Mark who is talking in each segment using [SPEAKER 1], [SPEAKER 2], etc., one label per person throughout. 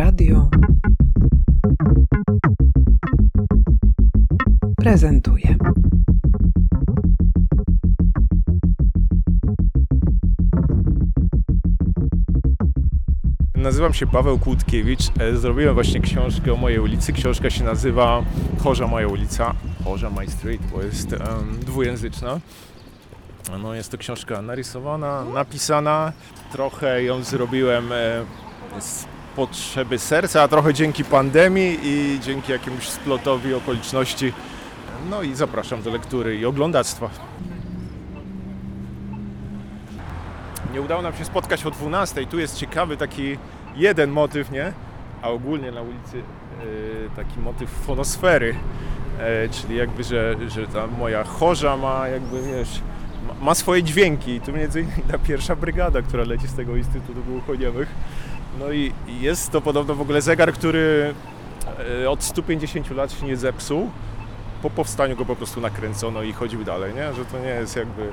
[SPEAKER 1] Radio prezentuje.
[SPEAKER 2] Nazywam się Paweł Kłódkiewicz. E, Zrobiłem właśnie książkę o mojej ulicy. Książka się nazywa Chorza Moja ulica. Chorza My Street, bo jest em, dwujęzyczna. No, jest to książka narysowana, napisana. Trochę ją zrobiłem e, z potrzeby serca, a trochę dzięki pandemii i dzięki jakiemuś splotowi okoliczności. No i zapraszam do lektury i oglądactwa. Nie udało nam się spotkać o 12. Tu jest ciekawy taki jeden motyw, nie? A ogólnie na ulicy e, taki motyw fonosfery. E, czyli jakby, że, że ta moja chorza ma jakby, wiesz, ma, ma swoje dźwięki. I tu między innymi ta pierwsza brygada, która leci z tego Instytutu Głuchoniemych. No i jest to podobno w ogóle zegar, który e, od 150 lat się nie zepsuł. Po powstaniu go po prostu nakręcono i chodził dalej, nie? Że to nie jest jakby e,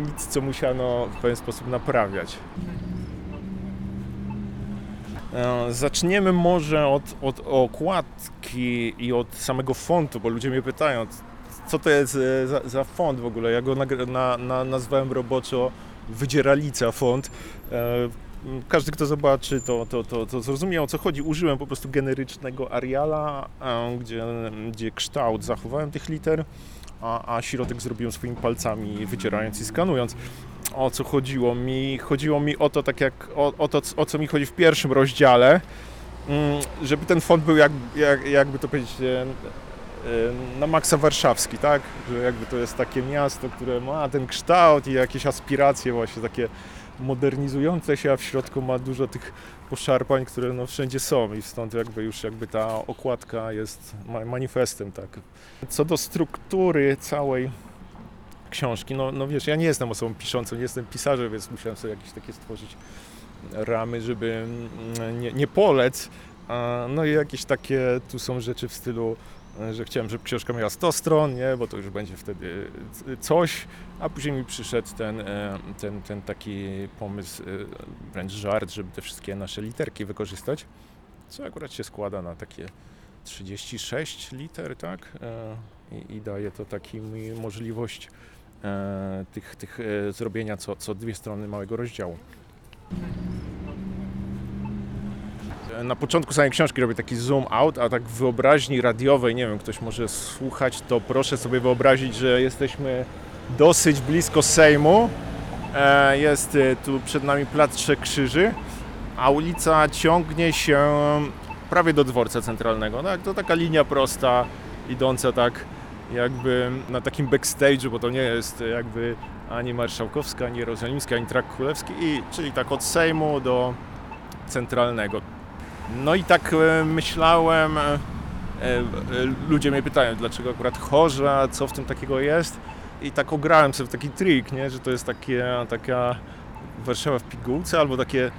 [SPEAKER 2] nic, co musiano w pewien sposób naprawiać. E, Zaczniemy może od, od okładki i od samego fontu, bo ludzie mnie pytają, co to jest za, za font w ogóle. Ja go na, na, nazwałem roboczo Wydzieralica font. Każdy, kto zobaczy, to, to, to, to zrozumie o co chodzi. Użyłem po prostu generycznego Ariala, e, gdzie, gdzie kształt zachowałem tych liter, a, a środek zrobiłem swoimi palcami, wycierając i skanując o co chodziło mi. Chodziło mi o to, tak jak o, o to, o co mi chodzi w pierwszym rozdziale, mm, żeby ten font był jak, jak, jakby to powiedzieć e, e, na maksa warszawski, tak? Że jakby to jest takie miasto, które ma ten kształt i jakieś aspiracje właśnie takie modernizujące się, a w środku ma dużo tych poszarpań, które no wszędzie są i stąd jakby już jakby ta okładka jest ma- manifestem, tak. Co do struktury całej książki. No, no wiesz, ja nie jestem osobą piszącą, nie jestem pisarzem, więc musiałem sobie jakieś takie stworzyć ramy, żeby mm, nie, nie polec. No i jakieś takie, tu są rzeczy w stylu, że chciałem, żeby książka miała 100 stron, nie, bo to już będzie wtedy c- coś, a później mi przyszedł ten, e, ten, ten taki pomysł, e, wręcz żart, żeby te wszystkie nasze literki wykorzystać, co akurat się składa na takie 36 liter, tak? E, I, i daje to taki możliwość e, tych, tych e, zrobienia co, co dwie strony małego rozdziału. Na początku samej książki robię taki zoom out, a tak w wyobraźni radiowej, nie wiem, ktoś może słuchać, to proszę sobie wyobrazić, że jesteśmy dosyć blisko Sejmu. E, Jest e, tu przed nami Plac Trzech Krzyży, a ulica ciągnie się prawie do dworca centralnego. Tak? To taka linia prosta, idąca tak jakby na takim backstage'u, bo to nie jest jakby ani Marszałkowska, ani Jerozolimska, ani Trak Królewski, i, czyli tak od Sejmu do centralnego. No i tak e, myślałem, e, e, ludzie mnie pytają, dlaczego akurat chorza, co w tym takiego jest i tak ograłem sobie taki trik, nie? że to jest takie, taka Warszawa w pigułce, albo takie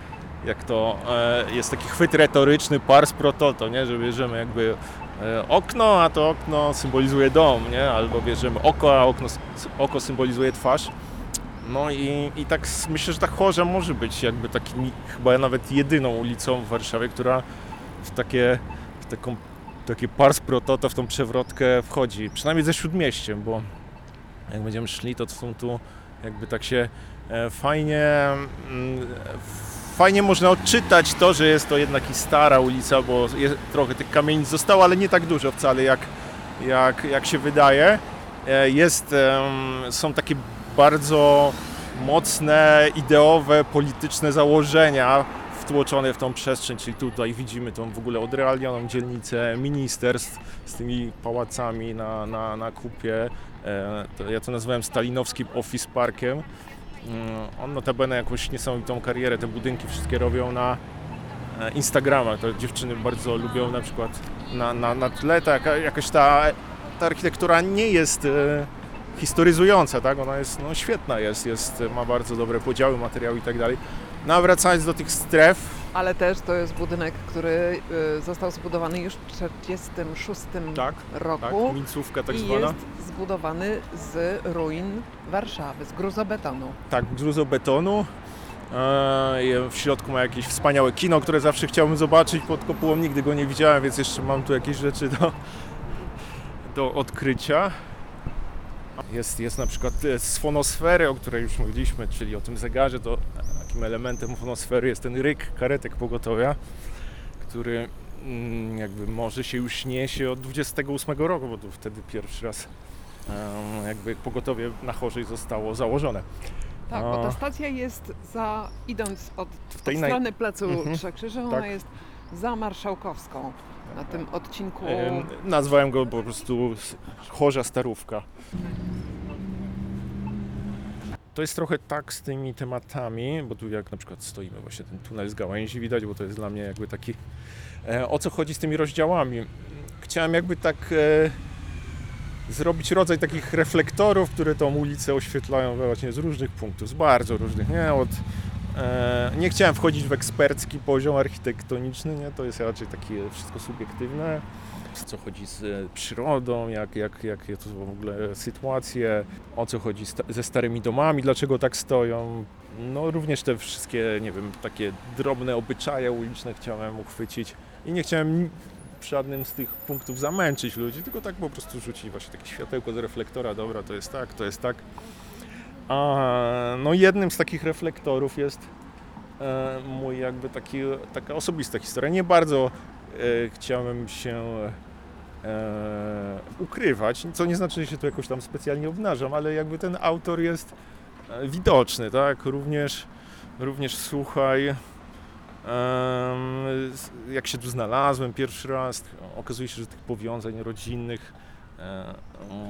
[SPEAKER 2] jak to jest taki chwyt retoryczny pars pro toto, nie? że bierzemy jakby okno, a to okno symbolizuje dom, nie? albo bierzemy oko, a okno, oko symbolizuje twarz. No i, i tak myślę, że ta chorza może być jakby taki, chyba nawet jedyną ulicą w Warszawie, która w takie, w taką, takie pars pro toto, w tą przewrotkę wchodzi, przynajmniej ze Śródmieściem, bo jak będziemy szli, to są tu jakby tak się e, fajnie mm, fajnie można odczytać to, że jest to jednak i stara ulica, bo jest, trochę tych kamienic zostało, ale nie tak dużo wcale jak, jak, jak się wydaje. E, Jest, są takie bardzo mocne, ideowe, polityczne założenia wtłoczone w tą przestrzeń, czyli tutaj widzimy tą w ogóle odrealnioną dzielnicę ministerstw z tymi pałacami na, na, na kupie. E, ja to nazywałem stalinowskim office parkiem. Mm, On notabene jakąś niesamowitą karierę, te budynki wszystkie robią na e, Instagrama. To dziewczyny bardzo lubią na przykład na, na, na tle tak, jakaś ta, ta architektura nie jest e, historyzująca, tak? Ona jest no, świetna, jest, jest, ma bardzo dobre podziały, materiały i tak dalej. No a wracając do tych stref,
[SPEAKER 1] Ale też to jest budynek, który y, został zbudowany już w 1946
[SPEAKER 2] tak, tak,
[SPEAKER 1] roku
[SPEAKER 2] mincówka tak
[SPEAKER 1] i
[SPEAKER 2] zwana.
[SPEAKER 1] jest zbudowany z ruin Warszawy, z gruzobetonu.
[SPEAKER 2] Tak, gruzobetonu. E, W środku ma jakieś wspaniałe kino, które zawsze chciałbym zobaczyć pod kopułą. Nigdy go nie widziałem, więc jeszcze mam tu jakieś rzeczy do, do odkrycia. Jest, jest na przykład e, z fonosfery, o której już mówiliśmy, czyli o tym zegarze, to takim elementem fonosfery jest ten ryk karetek pogotowia, który mm, jakby może się już niesie od 28 roku, bo to wtedy pierwszy raz jakby pogotowie na Chorzej zostało założone.
[SPEAKER 1] Tak, bo ta stacja jest za, idąc od, od
[SPEAKER 2] tej naj-
[SPEAKER 1] strony placu
[SPEAKER 2] Mhm.
[SPEAKER 1] Trzech Krzyży, ona
[SPEAKER 2] Tak.
[SPEAKER 1] jest za Marszałkowską, na tym odcinku.
[SPEAKER 2] Em, Nazwałem go po prostu Chorza Starówka. To jest trochę tak z tymi tematami, bo tu jak na przykład stoimy, właśnie ten tunel z gałęzi widać, bo to jest dla mnie jakby taki... E, o co chodzi z tymi rozdziałami? Chciałem jakby tak e, zrobić rodzaj takich reflektorów, które tą ulicę oświetlają właśnie z różnych punktów, z bardzo różnych, nie? Od, nie chciałem wchodzić w ekspercki poziom architektoniczny, nie? To jest raczej takie wszystko subiektywne co chodzi z e, przyrodą, jak, jak, jakie to w ogóle sytuacje, o co chodzi ze starymi domami, dlaczego tak stoją. No również te wszystkie, nie wiem, takie drobne obyczaje uliczne chciałem uchwycić i nie chciałem żadnym z tych punktów zamęczyć ludzi, tylko tak po prostu rzucić właśnie takie światełko z reflektora, dobra, to jest tak, to jest tak. A no jednym z takich reflektorów jest e, mój jakby taki, taka osobista historia. Nie bardzo e, chciałem się e, ukrywać, co nie znaczy, że się tu jakoś tam specjalnie obnażam, ale jakby ten autor jest e, widoczny, tak? Również, również słuchaj, jak się tu znalazłem pierwszy raz, okazuje się, że tych powiązań rodzinnych, e,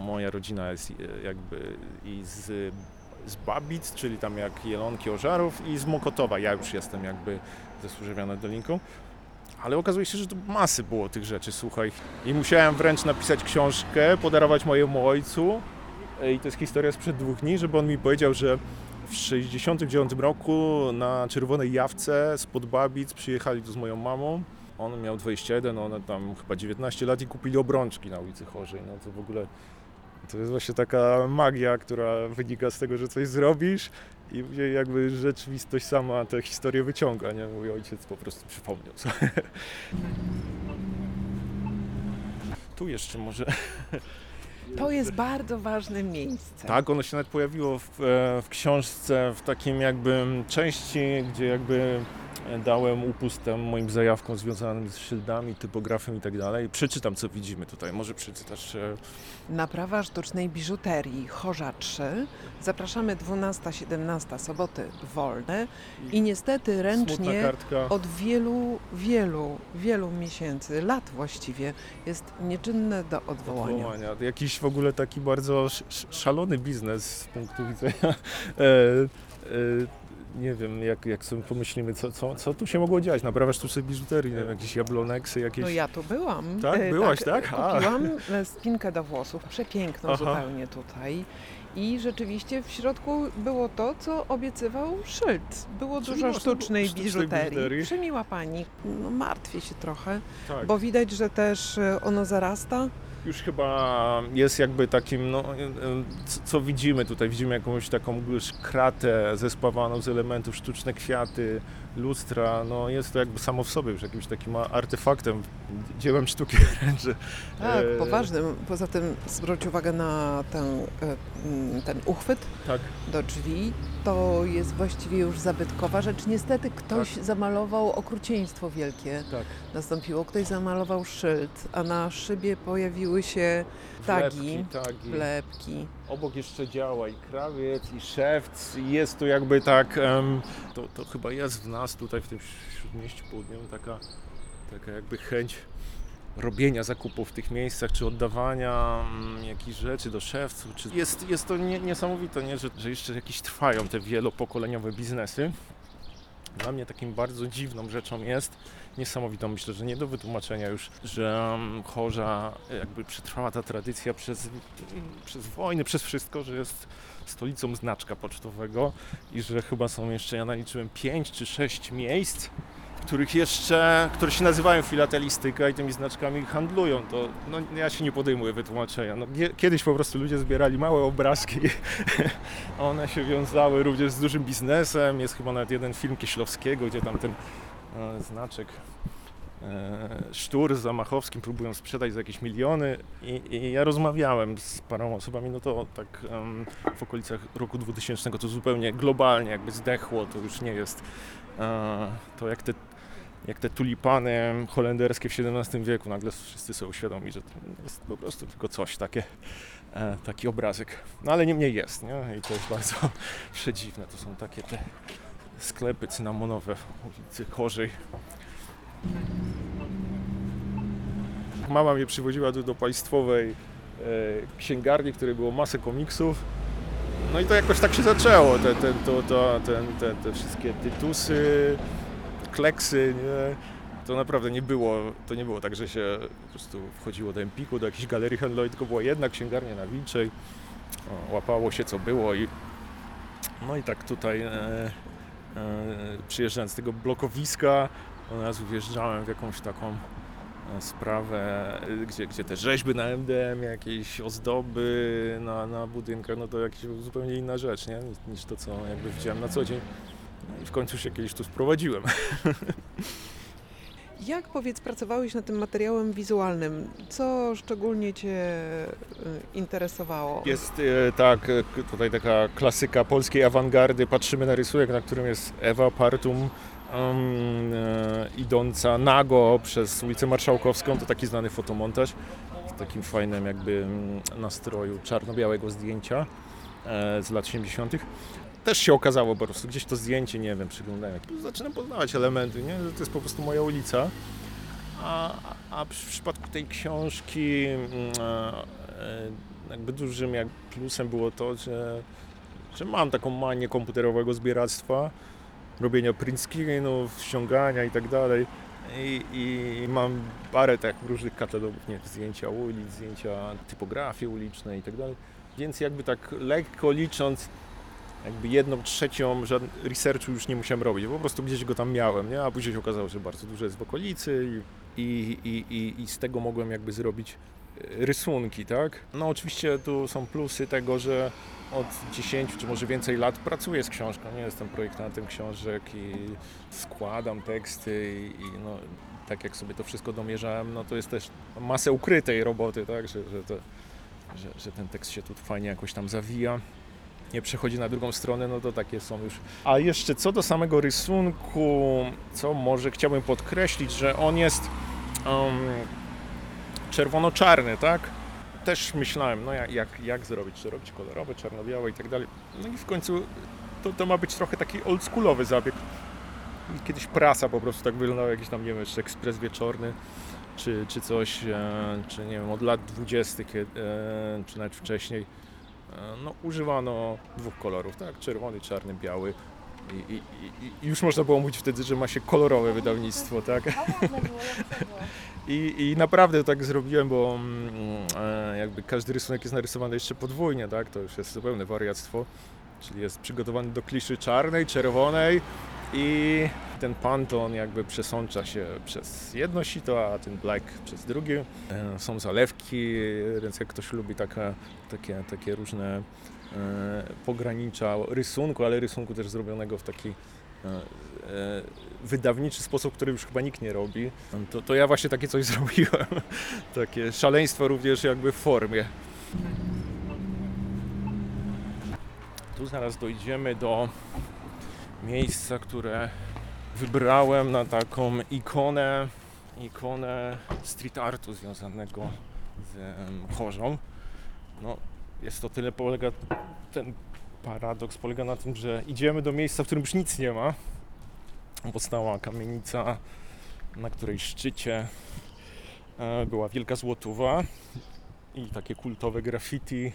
[SPEAKER 2] moja rodzina jest e, jakby i z, z Babic, czyli tam jak Jelonki Ożarów i z Mokotowa, ja już jestem jakby ze Służewianą Dolinką. Ale okazuje się, że to masy było tych rzeczy, słuchaj. I musiałem wręcz napisać książkę, podarować mojemu ojcu. I to jest historia sprzed dwóch dni, żeby on mi powiedział, że w 69 roku na Czerwonej Jawce spod Babic przyjechali tu z moją mamą. On miał 21, ona tam chyba 19 lat i kupili obrączki na ulicy Chorzej. No to w ogóle to jest właśnie taka magia, która wynika z tego, że coś zrobisz i później jakby rzeczywistość sama tę historię wyciąga, nie? Mój ojciec po prostu przypomniał sobie. Tu jeszcze może...
[SPEAKER 1] To jest bardzo ważne miejsce.
[SPEAKER 2] Tak, ono się nawet pojawiło w, e, w książce w takim jakby części, gdzie jakby dałem upust tam moim zajawkom związanym z szyldami, typografem i tak dalej. Przeczytam, co widzimy tutaj. Może przeczytasz... e,
[SPEAKER 1] Naprawa sztucznej biżuterii Chorza 3. Zapraszamy 12-17 soboty wolne i niestety ręcznie od wielu, wielu, wielu miesięcy, lat właściwie, jest nieczynne do odwołania.
[SPEAKER 2] odwołania. Jakiś w ogóle taki bardzo sz- sz- szalony biznes z punktu widzenia. Nie wiem, jak, jak sobie pomyślimy, co, co, co tu się mogło dziać. Naprawa sztucznej biżuterii, nie wiem, jakieś jabloneksy, jakieś...
[SPEAKER 1] No ja tu byłam.
[SPEAKER 2] Tak?
[SPEAKER 1] E,
[SPEAKER 2] Byłaś, tak? A.
[SPEAKER 1] Kupiłam e, spinkę do włosów, przepiękną
[SPEAKER 2] Aha.
[SPEAKER 1] zupełnie tutaj. I rzeczywiście w środku było to, co obiecywał szyld. Było
[SPEAKER 2] Czyli
[SPEAKER 1] dużo sztucznej
[SPEAKER 2] sztucznej
[SPEAKER 1] biżuterii.
[SPEAKER 2] biżuterii.
[SPEAKER 1] Przemiła pani. No, martwię się trochę,
[SPEAKER 2] tak.
[SPEAKER 1] bo widać, że też e, ono zarasta.
[SPEAKER 2] Już chyba jest jakby takim, no, e, e, co widzimy tutaj, widzimy jakąś taką już kratę zespawaną z elementów, sztuczne kwiaty, lustra, no jest to jakby samo w sobie już jakimś takim artefaktem, dziełem sztuki wręcz.
[SPEAKER 1] Tak,
[SPEAKER 2] e,
[SPEAKER 1] poważnym. Poza tym zwróć uwagę na ten, ten uchwyt
[SPEAKER 2] Tak,
[SPEAKER 1] do drzwi. To jest właściwie już zabytkowa rzecz. Niestety ktoś zamalował okrucieństwo wielkie.
[SPEAKER 2] tak.
[SPEAKER 1] Nastąpiło, ktoś zamalował szyld, a na szybie pojawiły się tagi,
[SPEAKER 2] Wlepki,
[SPEAKER 1] wlepki.
[SPEAKER 2] Obok jeszcze działa i krawiec, i szewc, i jest to jakby tak, to, to chyba jest w nas tutaj w tym śródmieściu południowym taka, taka jakby chęć robienia zakupów w tych miejscach, czy oddawania mm, jakichś rzeczy do szewców. Czy... Jest, jest to nie, niesamowite, nie? Że, że jeszcze jakieś trwają te wielopokoleniowe biznesy. Dla mnie takim bardzo dziwną rzeczą jest, niesamowitą, myślę, że nie do wytłumaczenia już, że um, Chorza jakby przetrwała ta tradycja przez, przez wojny, przez wszystko, że jest stolicą znaczka pocztowego i że chyba są jeszcze, ja naliczyłem 5 czy 6 miejsc, których jeszcze, które się nazywają filatelistyka i tymi znaczkami handlują, to no, ja się nie podejmuję wytłumaczenia. No, kie- kiedyś po prostu ludzie zbierali małe obrazki, one się wiązały również z dużym biznesem. Jest chyba nawet jeden film Kieślowskiego, gdzie tam ten e, znaczek e, Sztur z Zamachowskim próbują sprzedać za jakieś miliony i, i ja rozmawiałem z paroma osobami, no to tak em, w okolicach roku 2000 to zupełnie globalnie jakby zdechło, to już nie jest e, to jak te, jak te tulipany holenderskie w XVII wieku, nagle wszyscy sobie uświadomi, że to jest po prostu tylko coś takie, e, taki obrazek. No ale niemniej jest, nie? I to jest bardzo przedziwne, to są takie te sklepy cynamonowe w ulicy Chorzej. Mama mnie przywoziła tu do państwowej e, księgarni, w której było masę komiksów. No i to jakoś tak się zaczęło. Te, te, to, to, ten, te, te wszystkie tytusy, kleksy, nie? To naprawdę nie było, to nie było tak, że się po prostu wchodziło do Empiku, do jakiejś galerii handlowej, tylko była jedna księgarnia na Wilczej. O, łapało się co było i no i tak tutaj e, e, przyjeżdżając z tego blokowiska, od razu wjeżdżałem w jakąś taką e, sprawę, gdzie, gdzie te rzeźby na MDM, jakieś ozdoby na, na budynkach, no to jakaś zupełnie inna rzecz, nie? Niż to, co jakby widziałem na co dzień. No I w końcu się kiedyś tu sprowadziłem.
[SPEAKER 1] Jak powiedz, pracowałeś nad tym materiałem wizualnym? Co szczególnie Cię y, interesowało?
[SPEAKER 2] Jest e, tak, k- tutaj taka klasyka polskiej awangardy. Patrzymy na rysunek, na którym jest Ewa Partum um, e, idąca nago przez ulicę Marszałkowską. To taki znany fotomontaż w takim fajnym jakby mm, nastroju czarno-białego zdjęcia e, z lat 70. Też się okazało po prostu, gdzieś to zdjęcie, nie wiem, przyglądałem. Zaczynam poznawać elementy, nie? że to jest po prostu moja ulica. A, a w przypadku tej książki mm, e, jakby dużym jak plusem było to, że, że mam taką manię komputerowego zbieractwa, robienia print screenów, ściągania i tak dalej. I, I mam parę tak różnych katalogów, nie zdjęcia ulic, zdjęcia typografii ulicznej i tak dalej. Więc jakby tak lekko licząc, jakby jedną trzecią researchu już nie musiałem robić, po prostu gdzieś go tam miałem, nie? a później się okazało, że bardzo dużo jest w okolicy i, i, i, i, i z tego mogłem jakby zrobić e, rysunki, tak? No oczywiście tu są plusy tego, że od 10 czy może więcej lat pracuję z książką, nie jestem projektantem książek i składam teksty i, i no, tak jak sobie to wszystko domierzałem, no to jest też masę ukrytej roboty, tak? Że, że, to, że, że ten tekst się tu fajnie jakoś tam zawija nie przechodzi na drugą stronę, no to takie są już. A jeszcze co do samego rysunku, co może chciałbym podkreślić, że on jest um, czerwono-czarny, tak? Też myślałem, no jak, jak, jak zrobić, czy robić kolorowe, czarno-białe i tak dalej. No i w końcu to, to ma być trochę taki oldschoolowy zabieg. Kiedyś prasa po prostu tak wyglądała, jakiś tam, nie wiem, jeszcze ekspres wieczorny, czy, czy coś, e, czy nie wiem, od lat 20, kiedy, e, czy nawet wcześniej no, używano dwóch kolorów, tak? Czerwony, czarny, biały. I, i, i, już można było mówić wtedy, że ma się kolorowe wydawnictwo, tak? I, I naprawdę tak zrobiłem, bo mm, e, jakby każdy rysunek jest narysowany jeszcze podwójnie, tak? To już jest zupełne wariactwo. Czyli jest przygotowany do kliszy czarnej, czerwonej i ten panton jakby przesącza się przez jedno sito, a ten black przez drugie. Są zalewki, więc jak ktoś lubi takie, takie, takie różne e, pogranicza rysunku, ale rysunku też zrobionego w taki e, e, wydawniczy sposób, który już chyba nikt nie robi, to, to ja właśnie takie coś zrobiłem. Takie szaleństwo również jakby w formie. Tu zaraz dojdziemy do miejsca, które wybrałem na taką ikonę, ikonę street artu związanego z Chorzą. No, jest to tyle polega, ten paradoks polega na tym, że idziemy do miejsca, w którym już nic nie ma. Powstała kamienica, na której szczycie e, była wielka złotówa i takie kultowe graffiti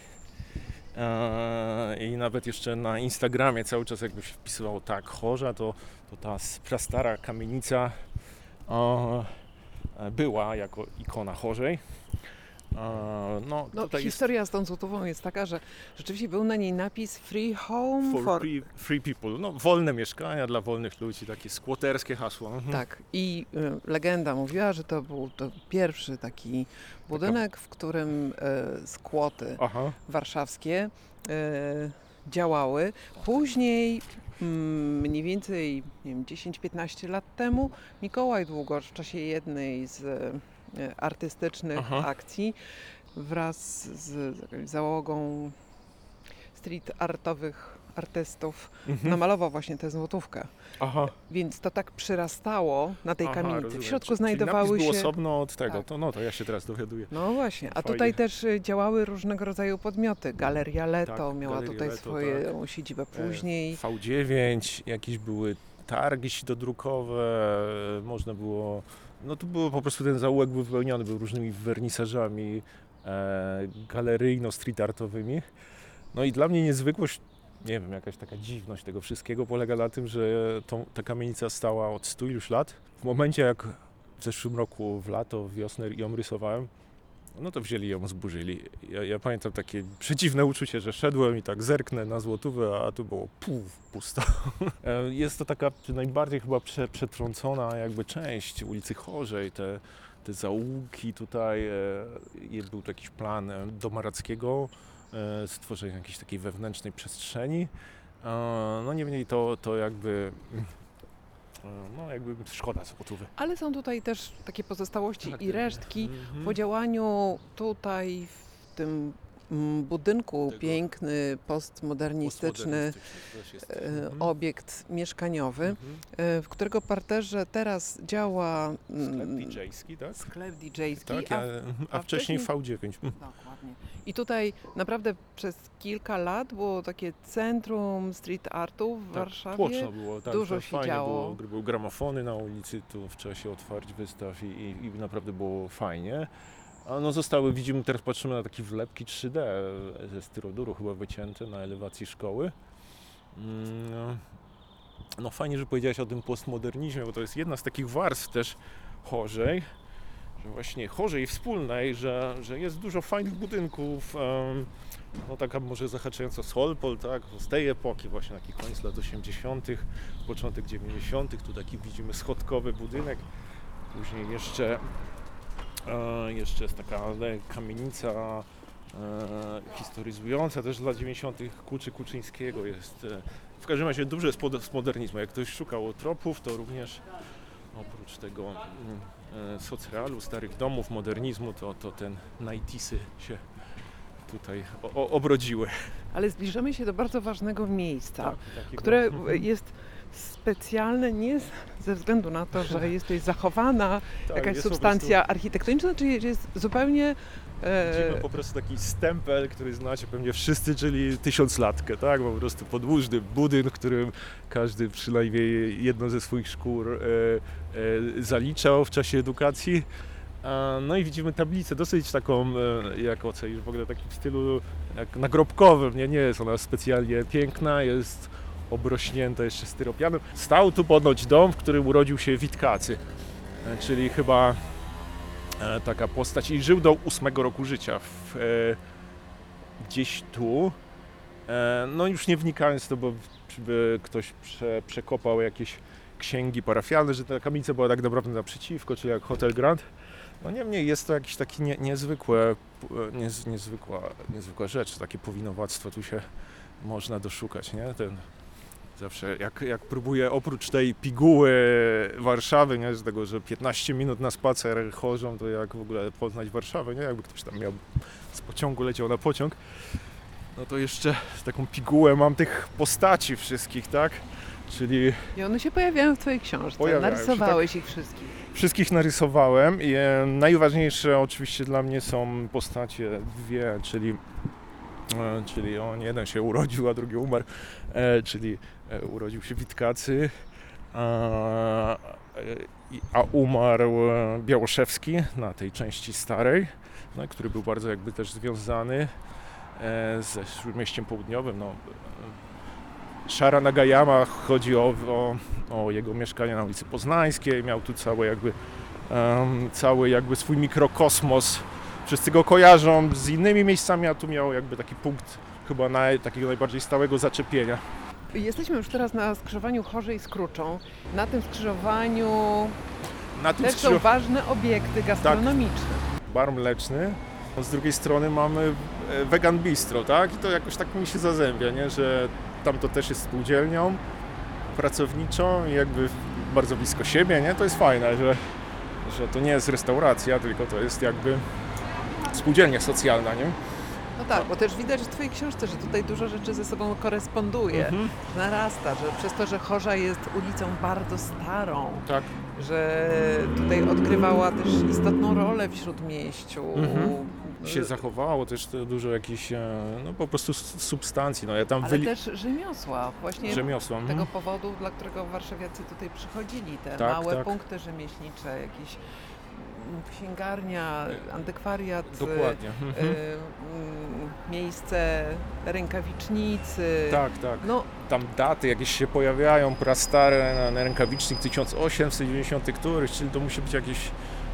[SPEAKER 2] I nawet jeszcze na Instagramie cały czas jakby się wpisywało tak, chorza, to, to ta prastara kamienica e, była jako ikona chorzej. No,
[SPEAKER 1] No,
[SPEAKER 2] tutaj
[SPEAKER 1] historia z tą złotową jest taka, że rzeczywiście był na niej napis Free Home
[SPEAKER 2] jest
[SPEAKER 1] for...
[SPEAKER 2] for free, free people, no wolne mieszkania dla wolnych ludzi, takie skłoterskie hasło. Mhm.
[SPEAKER 1] Tak, i y, legenda mówiła, że to był to pierwszy taki budynek, w którym y, skłoty
[SPEAKER 2] Aha,
[SPEAKER 1] warszawskie y, działały. Później, mm, mniej więcej nie wiem, 10-15 lat temu, Mikołaj Długocz w czasie jednej z artystycznych
[SPEAKER 2] Aha.
[SPEAKER 1] akcji wraz z, załogą street artowych artystów
[SPEAKER 2] mhm.
[SPEAKER 1] namalował właśnie tę złotówkę.
[SPEAKER 2] Aha.
[SPEAKER 1] Więc to tak przyrastało na tej
[SPEAKER 2] Aha,
[SPEAKER 1] kamienicy.
[SPEAKER 2] rozumiem.
[SPEAKER 1] W środku
[SPEAKER 2] Czyli-
[SPEAKER 1] znajdowały się.
[SPEAKER 2] osobno od tego,
[SPEAKER 1] Tak.
[SPEAKER 2] to no to ja się teraz dowiaduję.
[SPEAKER 1] No właśnie, a
[SPEAKER 2] Fajnie.
[SPEAKER 1] tutaj też y, działały różnego rodzaju podmioty. Galeria Leto
[SPEAKER 2] Tak,
[SPEAKER 1] miała
[SPEAKER 2] Galeria
[SPEAKER 1] tutaj
[SPEAKER 2] Leto,
[SPEAKER 1] swoją siedzibę później.
[SPEAKER 2] V9, jakieś były targi sidodrukowe, e, można było, no tu było po prostu ten zaułek był wypełniony, był różnymi wernisażami e, galeryjno-street artowymi. No i dla mnie niezwykłość, nie wiem, jakaś taka dziwność tego wszystkiego polega na tym, że tą, ta kamienica stała od 100 iluś lat. W momencie jak w zeszłym roku w lato, w wiosnę ją rysowałem, no to wzięli ją, zburzyli. Ja, ja pamiętam takie przeciwne uczucie, że szedłem i tak zerknę na złotówę, a tu było puf, pusto. E, Jest to taka najbardziej chyba prze, przetrącona jakby część ulicy Chorzej, te, te zaułki tutaj, e, był jakiś plan e, Domarackiego, e, stworzenia jakiejś takiej wewnętrznej przestrzeni. No niemniej to, to jakby, e, no jakby szkoda złotówy.
[SPEAKER 1] Ale są tutaj też takie pozostałości
[SPEAKER 2] Tak,
[SPEAKER 1] i
[SPEAKER 2] tak.
[SPEAKER 1] resztki
[SPEAKER 2] Mhm.
[SPEAKER 1] po działaniu tutaj w tym budynku piękny, postmodernistyczny
[SPEAKER 2] jest.
[SPEAKER 1] e,
[SPEAKER 2] Mhm.
[SPEAKER 1] obiekt mieszkaniowy,
[SPEAKER 2] Mhm.
[SPEAKER 1] e, w którego parterze teraz działa
[SPEAKER 2] Sklep DJ-ski, tak?
[SPEAKER 1] sklep DJ-ski,
[SPEAKER 2] Tak,
[SPEAKER 1] a
[SPEAKER 2] a, a, wcześniej
[SPEAKER 1] wcześniej-
[SPEAKER 2] V9. Mm.
[SPEAKER 1] Dokładnie. I tutaj naprawdę przez kilka lat było takie centrum street artu w
[SPEAKER 2] Tak,
[SPEAKER 1] Warszawie.
[SPEAKER 2] Tłoczno było, tak,
[SPEAKER 1] dużo
[SPEAKER 2] to
[SPEAKER 1] się
[SPEAKER 2] fajnie
[SPEAKER 1] działo.
[SPEAKER 2] było. Były gramofony na ulicy tu w czasie otwarć wystaw i, i, i naprawdę było fajnie. No zostały, widzimy, teraz patrzymy na takie wlepki 3D ze styroduru chyba wycięte na elewacji szkoły. Mm, no. Fajnie, że powiedziałeś o tym postmodernizmie, bo to jest jedna z takich warstw też chorzej, że właśnie chorzej wspólnej, że, że jest dużo fajnych budynków, no taka może zahaczająca Solpol, tak, z tej epoki właśnie, taki koniec lat 80., początek 90., tu taki widzimy schodkowy budynek, później jeszcze, e, jeszcze jest taka kamienica e, historyzująca też z lat 90. Kuczy Kuczyńskiego jest, e, w każdym razie duże jest pod- z modernizmu, jak ktoś szukał tropów, to również oprócz tego mm, e, socrealu, starych domów, modernizmu, to, to ten 90 się tutaj o, o, obrodziły.
[SPEAKER 1] Ale zbliżamy się do bardzo ważnego miejsca,
[SPEAKER 2] takiego-
[SPEAKER 1] które jest specjalne nie ze względu na to, że jest tutaj zachowana
[SPEAKER 2] Tak,
[SPEAKER 1] jakaś substancja architektoniczna, czy jest zupełnie... E,
[SPEAKER 2] po prostu taki stempel, który znacie pewnie wszyscy, czyli tysiąclatkę, tak? Po prostu podłużny budynek, w którym każdy przynajmniej jedno ze swoich szkór e, e, zaliczał w czasie edukacji. No i widzimy tablicę dosyć taką, e, jak ocenisz, w ogóle takim stylu jak nagrobkowym, nie, nie jest ona specjalnie piękna, jest obrośnięta jeszcze styropianem. Stał tu ponoć dom, w którym urodził się Witkacy, e, czyli chyba e, taka postać i żył do ósmego roku życia w, e, gdzieś tu. No już nie wnikając to, bo by ktoś prze, przekopał jakieś księgi parafialne, że ta kamienica była tak naprawdę naprzeciwko, czyli jak Hotel Grand. No niemniej jest to jakiś taki nie, niezwykłe, niez, niezwykła, niezwykła rzecz, takie powinowactwo tu się można doszukać, nie? Ten, zawsze jak, jak próbuję oprócz tej piguły Warszawy, nie? Z tego, że 15 minut na spacer chodzą, to jak w ogóle poznać Warszawę, nie? Jakby ktoś tam miał z pociągu leciał na pociąg, no to jeszcze taką pigułę mam tych postaci wszystkich, tak? Czyli
[SPEAKER 1] I one się pojawiają w Twojej książce.
[SPEAKER 2] Pojawiają się,
[SPEAKER 1] Narysowałeś ich wszystkich.
[SPEAKER 2] Wszystkich narysowałem i e, najważniejsze oczywiście dla mnie są postacie dwie, czyli, e, czyli on jeden się urodził, a drugi umarł, e, czyli urodził się Witkacy, a, e, a umarł e, Białoszewski na tej części starej, no, który był bardzo jakby też związany e, ze Śródmieściem Południowym. No, e, Szara Nagayama chodzi o, o, o jego mieszkanie na ulicy Poznańskiej, miał tu cały jakby, em, cały jakby swój mikrokosmos wszyscy go kojarzą z innymi miejscami, a tu miał jakby taki punkt chyba naj, takiego najbardziej stałego zaczepienia.
[SPEAKER 1] Jesteśmy już teraz na skrzyżowaniu Chorzej z Kruczą. Na tym skrzyżowaniu
[SPEAKER 2] Na tym
[SPEAKER 1] też są
[SPEAKER 2] skrzyżowaniu
[SPEAKER 1] ważne obiekty gastronomiczne.
[SPEAKER 2] bar mleczny, a z drugiej strony mamy e, vegan bistro, tak? I to jakoś tak mi się zazębia, nie? Że tam to też jest spółdzielnią pracowniczą i jakby bardzo blisko siebie, nie? To jest fajne, że, że to nie jest restauracja, tylko to jest jakby spółdzielnia socjalna, nie?
[SPEAKER 1] No tak, bo też widać w Twojej książce, że tutaj dużo rzeczy ze sobą koresponduje,
[SPEAKER 2] Mhm.
[SPEAKER 1] narasta, że przez to, że Chorza jest ulicą bardzo starą,
[SPEAKER 2] Tak.
[SPEAKER 1] że tutaj odgrywała też istotną rolę w śródmieściu.
[SPEAKER 2] Mhm. Się zachowało też dużo jakichś, e, no po prostu substancji, no ja tam
[SPEAKER 1] Ale
[SPEAKER 2] wyli...
[SPEAKER 1] też rzemiosła, właśnie
[SPEAKER 2] rzemiosła. mhm.
[SPEAKER 1] tego powodu, dla którego warszawiacy tutaj przychodzili, te
[SPEAKER 2] Tak,
[SPEAKER 1] małe
[SPEAKER 2] tak.
[SPEAKER 1] punkty rzemieślnicze, jakieś księgarnia, antykwariat,
[SPEAKER 2] Dokładnie.
[SPEAKER 1] y,
[SPEAKER 2] Mhm.
[SPEAKER 1] mm, miejsce rękawicznicy.
[SPEAKER 2] Tak, tak.
[SPEAKER 1] No,
[SPEAKER 2] tam daty jakieś się pojawiają, prastare na, na rękawicznik 1890 któryś, czyli to musi być jakieś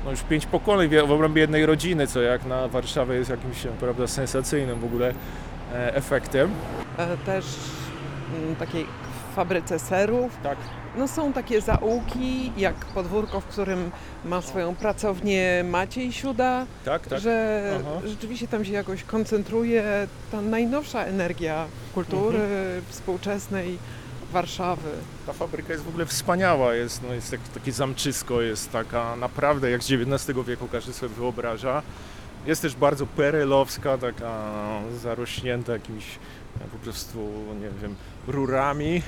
[SPEAKER 2] no już pięć pokoleń w w obrębie jednej rodziny, co jak na Warszawę jest jakimś prawda, sensacyjnym w ogóle e, efektem.
[SPEAKER 1] e, też mm, takiej fabryce serów.
[SPEAKER 2] Tak.
[SPEAKER 1] No są takie zaułki, jak podwórko, w którym ma swoją pracownię Maciej Siuda,
[SPEAKER 2] Tak, tak.
[SPEAKER 1] że
[SPEAKER 2] Aha.
[SPEAKER 1] rzeczywiście tam się jakoś koncentruje ta najnowsza energia kultury
[SPEAKER 2] Mhm.
[SPEAKER 1] współczesnej Warszawy.
[SPEAKER 2] Ta fabryka jest w ogóle wspaniała, jest, no, jest tak, takie zamczysko, jest taka naprawdę jak z XIX wieku każdy sobie wyobraża. Jest też bardzo perelowska, taka zarośnięta jakimiś e, po prostu, nie wiem, rurami.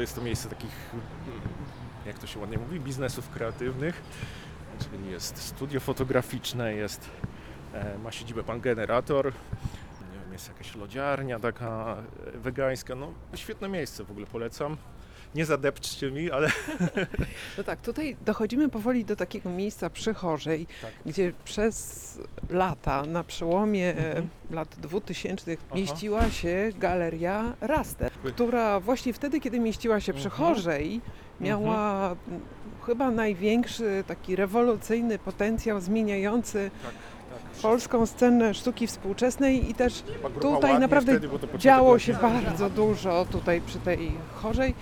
[SPEAKER 2] Jest to miejsce takich, jak to się ładnie mówi, biznesów kreatywnych. Czyli jest studio fotograficzne, jest, e, ma siedzibę pan generator, jest jakaś lodziarnia taka e, wegańska. No, świetne miejsce w ogóle polecam. Nie zadepczcie mi, ale
[SPEAKER 1] No tak, tutaj dochodzimy powoli do takiego miejsca przy Chorzej,
[SPEAKER 2] Tak.
[SPEAKER 1] gdzie przez lata, na przełomie
[SPEAKER 2] Mhm.
[SPEAKER 1] lat 2000
[SPEAKER 2] Aha.
[SPEAKER 1] mieściła się galeria Raster, która właśnie wtedy, kiedy mieściła się przy
[SPEAKER 2] Mhm.
[SPEAKER 1] Chorzej, miała m, chyba największy taki rewolucyjny potencjał zmieniający
[SPEAKER 2] tak.
[SPEAKER 1] polską scenę sztuki współczesnej i też Tutaj naprawdę
[SPEAKER 2] wtedy,
[SPEAKER 1] działo się bardzo dużo tutaj przy tej chorzej.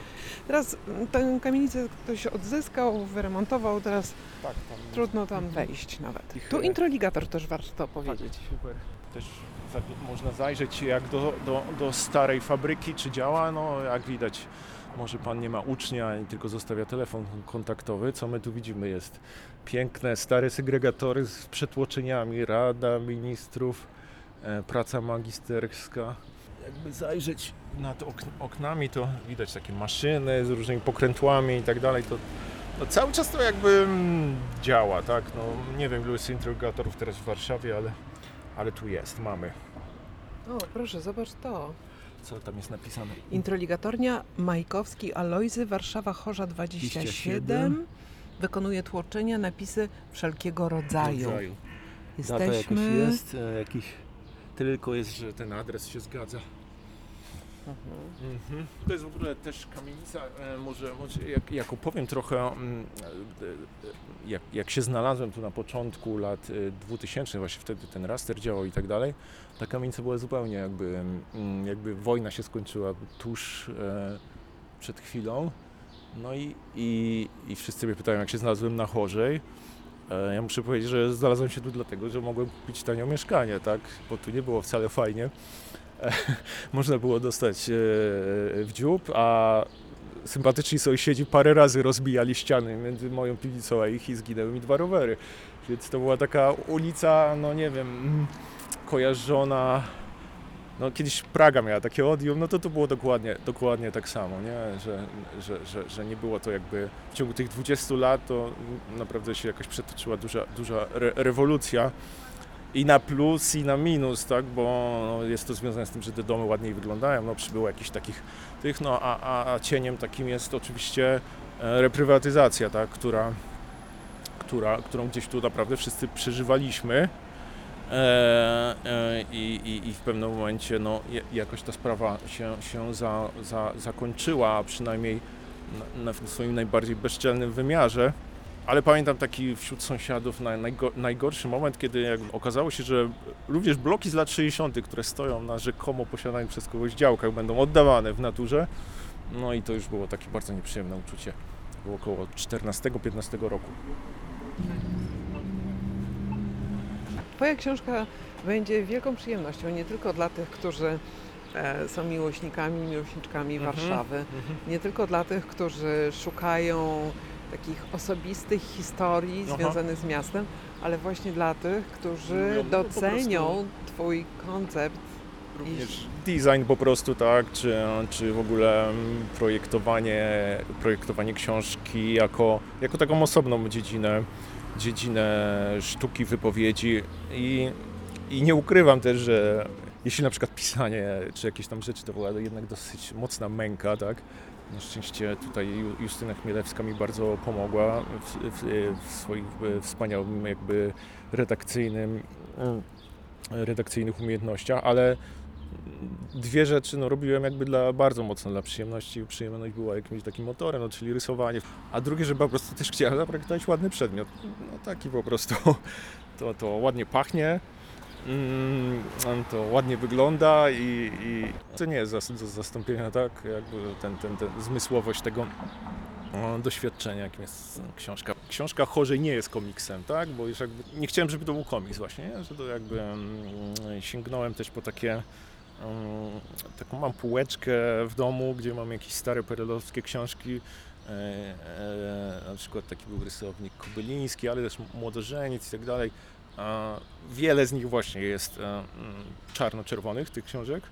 [SPEAKER 1] Teraz mm, tę kamienicę ktoś odzyskał, wyremontował, teraz
[SPEAKER 2] Tak, tam
[SPEAKER 1] trudno tam wejść nawet.
[SPEAKER 2] Ich,
[SPEAKER 1] Tu
[SPEAKER 2] e,
[SPEAKER 1] introligator też warto powiedzieć.
[SPEAKER 2] Super. Też można zajrzeć jak do, do, do starej fabryki, czy działa. No jak widać, może pan nie ma ucznia i tylko zostawia telefon kontaktowy. Co my tu widzimy jest piękne, stare segregatory z przetłoczeniami, Rada Ministrów, e, praca magisterska. Jakby zajrzeć nad ok- oknami, to widać takie maszyny z różnymi pokrętłami i tak dalej. To no cały czas to jakby mm, działa, tak? No, nie wiem, ilu jest interrogatorów teraz w Warszawie, ale, ale tu jest, mamy.
[SPEAKER 1] O, proszę, zobacz to.
[SPEAKER 2] Co tam jest napisane?
[SPEAKER 1] Introligatornia Majkowski Alojzy, Warszawa Chorza 27.
[SPEAKER 2] 27.
[SPEAKER 1] Wykonuje tłoczenia, napisy wszelkiego rodzaju.
[SPEAKER 2] Data
[SPEAKER 1] Jesteśmy...
[SPEAKER 2] jakaś jest, e, jakiś... Tylko jest, że ten adres się zgadza.
[SPEAKER 1] Mhm.
[SPEAKER 2] To jest w ogóle też kamienica, e, może, może jak, jak opowiem trochę, mm, e, e, jak, jak się znalazłem tu na początku lat e, 2000, właśnie wtedy ten raster działał i tak dalej, ta kamienica była zupełnie jakby, mm, jakby wojna się skończyła tuż przed chwilą. No i, i, i wszyscy mnie pytają, jak się znalazłem na chorzej. Ja muszę powiedzieć, że znalazłem się tu dlatego, że mogłem kupić tanio mieszkanie, tak? Bo tu nie było wcale fajnie. E, Można było dostać e, w dziób, a sympatyczni sąsiedzi parę razy rozbijali ściany między moją piwnicą a ich i zginęły mi dwa rowery. Więc to była taka ulica, no nie wiem, mm, kojarzona. No kiedyś Praga miała takie odium, no to to było dokładnie, dokładnie tak samo, nie? Że, że, że, że nie było to jakby w ciągu tych 20 lat to naprawdę się jakaś przetoczyła duża, duża re rewolucja i na plus i na minus, tak, bo no, jest to związane z tym, że te domy ładniej wyglądają, no przybyło jakichś takich tych, no a, a, a cieniem takim jest oczywiście e, reprywatyzacja, tak, która, która, którą gdzieś tu naprawdę wszyscy przeżywaliśmy. E, e, i, i, w pewnym momencie no, jakoś ta sprawa się, się za, za, zakończyła, przynajmniej na, na w swoim najbardziej bezczelnym wymiarze. Ale pamiętam taki wśród sąsiadów naj, najgo, najgorszy moment, kiedy okazało się, że również bloki z lat 60., które stoją na rzekomo posiadanych przez kogoś działkach, będą oddawane w naturze. No i to już było takie bardzo nieprzyjemne uczucie. Było około 14-15 roku.
[SPEAKER 1] Twoja książka będzie wielką przyjemnością nie tylko dla tych, którzy e, są miłośnikami, miłośniczkami
[SPEAKER 2] Mhm.
[SPEAKER 1] Warszawy, nie tylko dla tych, którzy szukają takich osobistych historii
[SPEAKER 2] Aha.
[SPEAKER 1] związanych z miastem, ale właśnie dla tych, którzy
[SPEAKER 2] Lubią, no, po
[SPEAKER 1] docenią Twój koncept.
[SPEAKER 2] Również design po prostu, tak, czy, czy w ogóle mm, projektowanie, projektowanie książki jako, jako taką osobną dziedzinę, dziedzinę sztuki, wypowiedzi i, i nie ukrywam też, że jeśli na przykład pisanie czy jakieś tam rzeczy to była jednak dosyć mocna męka, tak, na szczęście tutaj Ju- Justyna Chmielewska mi bardzo pomogła w, w, w swoich e, wspaniałym jakby redakcyjnym, mm, redakcyjnych umiejętnościach, ale dwie rzeczy no, robiłem jakby dla, bardzo mocno dla przyjemności. Przyjemność była jakimś takim motorem, no, czyli rysowanie. A drugie, że po prostu też chciałem zaprojektować ładny przedmiot. No taki po prostu. To, to ładnie pachnie, mm, to ładnie wygląda i, i to nie jest do zastąpienia, tak? Jakby ten, ten, ten zmysłowość tego doświadczenia, jakim jest książka. Książka chorzej nie jest komiksem, tak? Bo już jakby nie chciałem, żeby to był komiks właśnie, nie? że to jakby mm, sięgnąłem też po takie mm, taką mam półeczkę w domu, gdzie mam jakieś stare perelowskie książki. E, e, na przykład taki był rysownik Kobyliński, ale też Młodożeniec i tak dalej. Wiele z nich właśnie jest e, mm, czarno-czerwonych, tych książek.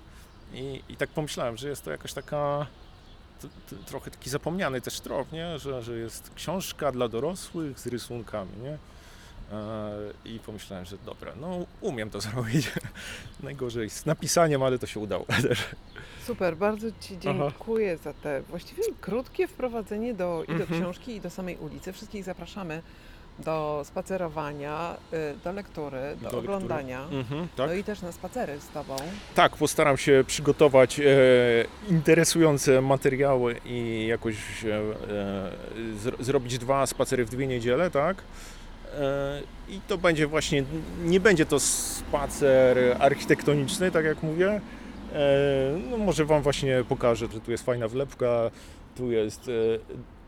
[SPEAKER 2] I, I tak pomyślałem, że jest to jakaś taka trochę taki zapomniany też trop, nie? Że, że jest książka dla dorosłych z rysunkami, nie? E, I pomyślałem, że dobra, no umiem to zrobić. Najgorzej z napisaniem, ale to się udało też.
[SPEAKER 1] Super, bardzo Ci
[SPEAKER 2] Aha.
[SPEAKER 1] dziękuję za te właściwie krótkie wprowadzenie do, i do
[SPEAKER 2] Mhm.
[SPEAKER 1] książki, i do samej ulicy. Wszystkich zapraszamy do spacerowania, y, do lektury, do,
[SPEAKER 2] Do lektury.
[SPEAKER 1] oglądania.
[SPEAKER 2] Mhm, tak?
[SPEAKER 1] No i też na spacery z Tobą.
[SPEAKER 2] Tak, postaram się przygotować e, interesujące materiały i jakoś e, e, zro- zrobić dwa spacery w dwie niedziele, tak? E, I to będzie właśnie, nie będzie to spacer architektoniczny, tak jak mówię. E, no może Wam właśnie pokażę, że tu jest fajna wlepka, tu jest, e,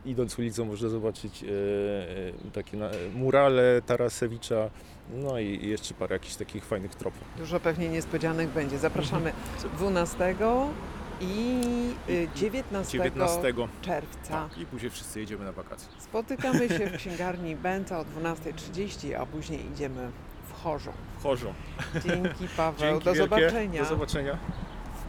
[SPEAKER 2] idąc ulicą można zobaczyć e, e, takie na, murale Tarasewicza, no i i jeszcze parę jakichś takich fajnych tropów.
[SPEAKER 1] Dużo pewnie niespodzianek będzie. Zapraszamy 12 i y, 19,
[SPEAKER 2] 19
[SPEAKER 1] czerwca.
[SPEAKER 2] Tak, i później wszyscy jedziemy na wakacje.
[SPEAKER 1] Spotykamy się w księgarni Bęca o 12.30, a później idziemy w Chorzu.
[SPEAKER 2] Wchorzą.
[SPEAKER 1] Dzięki Paweł,
[SPEAKER 2] Dzięki
[SPEAKER 1] do
[SPEAKER 2] wielkie.
[SPEAKER 1] zobaczenia.
[SPEAKER 2] Do zobaczenia.